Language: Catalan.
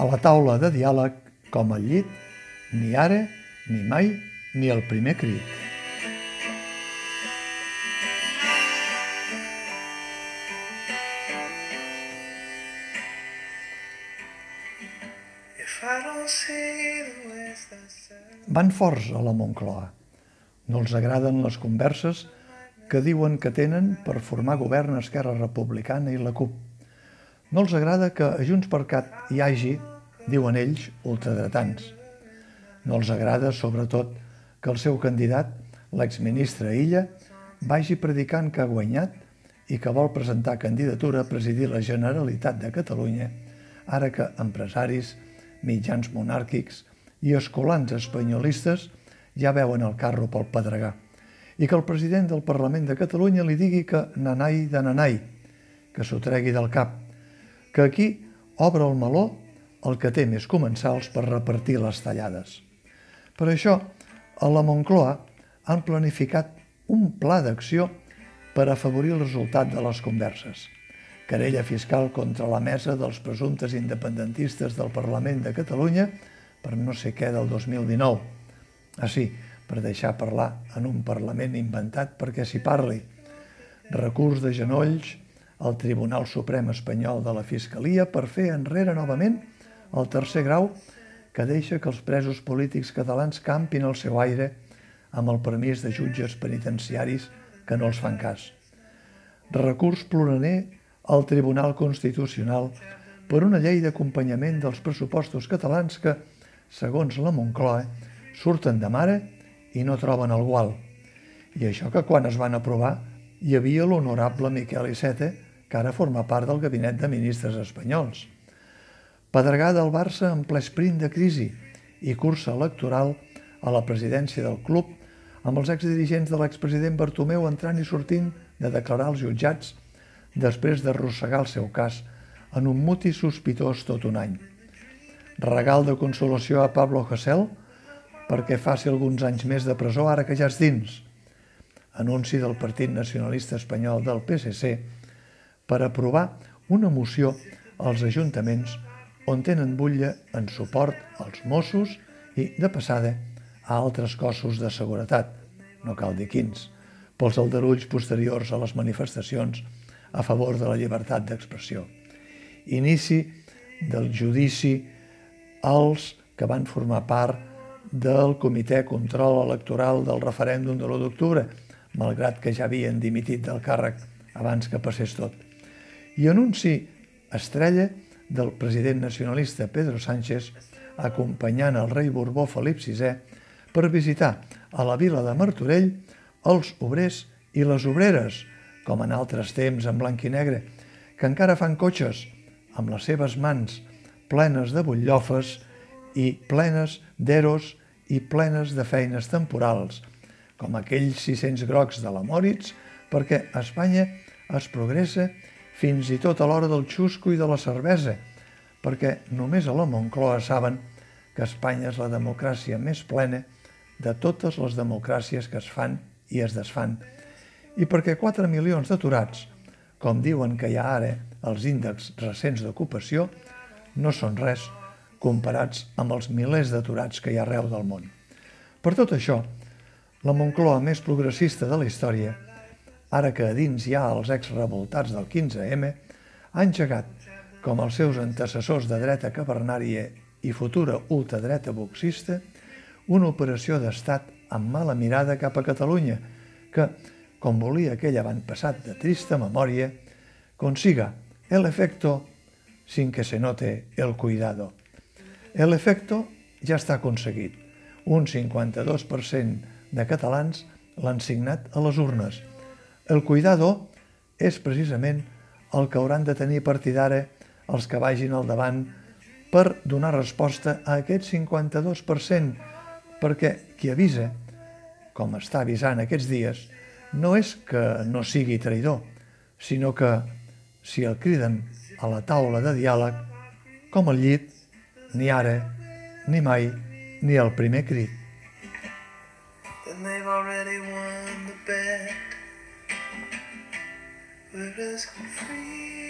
a la taula de diàleg com al llit, ni ara, ni mai, ni el primer crit. Van forts a la Moncloa. No els agraden les converses que diuen que tenen per formar govern Esquerra Republicana i la CUP. No els agrada que a Junts per Cat hi hagi, diuen ells, ultradretans. No els agrada, sobretot, que el seu candidat, l'exministre Illa, vagi predicant que ha guanyat i que vol presentar candidatura a presidir la Generalitat de Catalunya, ara que empresaris, mitjans monàrquics i escolans espanyolistes ja veuen el carro pel pedregar i que el president del Parlament de Catalunya li digui que nanai de nanai, que s'ho tregui del cap, que aquí obre el meló el que té més comensals per repartir les tallades. Per això, a la Moncloa han planificat un pla d'acció per afavorir el resultat de les converses. Querella fiscal contra la mesa dels presumptes independentistes del Parlament de Catalunya per no sé què del 2019. Ah sí, per deixar parlar en un Parlament inventat perquè s'hi parli. Recurs de genolls al Tribunal Suprem Espanyol de la Fiscalia per fer enrere novament el tercer grau que deixa que els presos polítics catalans campin el seu aire amb el permís de jutges penitenciaris que no els fan cas. Recurs ploraner al Tribunal Constitucional per una llei d'acompanyament dels pressupostos catalans que, segons la Moncloa, surten de mare i no troben el gual. I això que quan es van aprovar hi havia l'honorable Miquel Iceta, que ara forma part del gabinet de ministres espanyols. Pedregada del Barça en ple sprint de crisi i cursa electoral a la presidència del club amb els exdirigents de l'expresident Bartomeu entrant i sortint de declarar als jutjats després d'arrossegar el seu cas en un muti sospitós tot un any. Regal de consolació a Pablo Hasél perquè faci alguns anys més de presó ara que ja és dins. Anunci del Partit Nacionalista Espanyol del PSC per aprovar una moció als ajuntaments on tenen butlla en suport als Mossos i, de passada, a altres cossos de seguretat, no cal dir quins, pels aldarulls posteriors a les manifestacions a favor de la llibertat d'expressió. Inici del judici als que van formar part del Comitè Control Electoral del referèndum de l'1 d'octubre, malgrat que ja havien dimitit del càrrec abans que passés tot. I anunci estrella del president nacionalista Pedro Sánchez acompanyant el rei Borbó Felip VI per visitar a la vila de Martorell els obrers i les obreres, com en altres temps en blanc i negre, que encara fan cotxes amb les seves mans plenes de butllofes i plenes d'eros i plenes de feines temporals, com aquells 600 grocs de la Moritz, perquè a Espanya es progressa fins i tot a l'hora del xusco i de la cervesa, perquè només a la Moncloa saben que Espanya és la democràcia més plena de totes les democràcies que es fan i es desfan, i perquè 4 milions d'aturats, com diuen que hi ha ara els índexs recents d'ocupació, no són res comparats amb els milers d'aturats que hi ha arreu del món. Per tot això, la Moncloa més progressista de la història ara que a dins hi ha els ex-revoltats del 15M, ha engegat, com els seus antecessors de dreta cavernària i futura ultradreta boxista, una operació d'estat amb mala mirada cap a Catalunya, que, com volia aquell avantpassat de trista memòria, consiga el efecto sin que se note el cuidado. El efecto ja està aconseguit. Un 52% de catalans l'han signat a les urnes – el cuidado és precisament el que hauran de tenir a partir d'ara els que vagin al davant per donar resposta a aquest 52%, perquè qui avisa, com està avisant aquests dies, no és que no sigui traïdor, sinó que si el criden a la taula de diàleg, com el llit, ni ara, ni mai, ni el primer crit. Then they've already won the bet. Let us go free.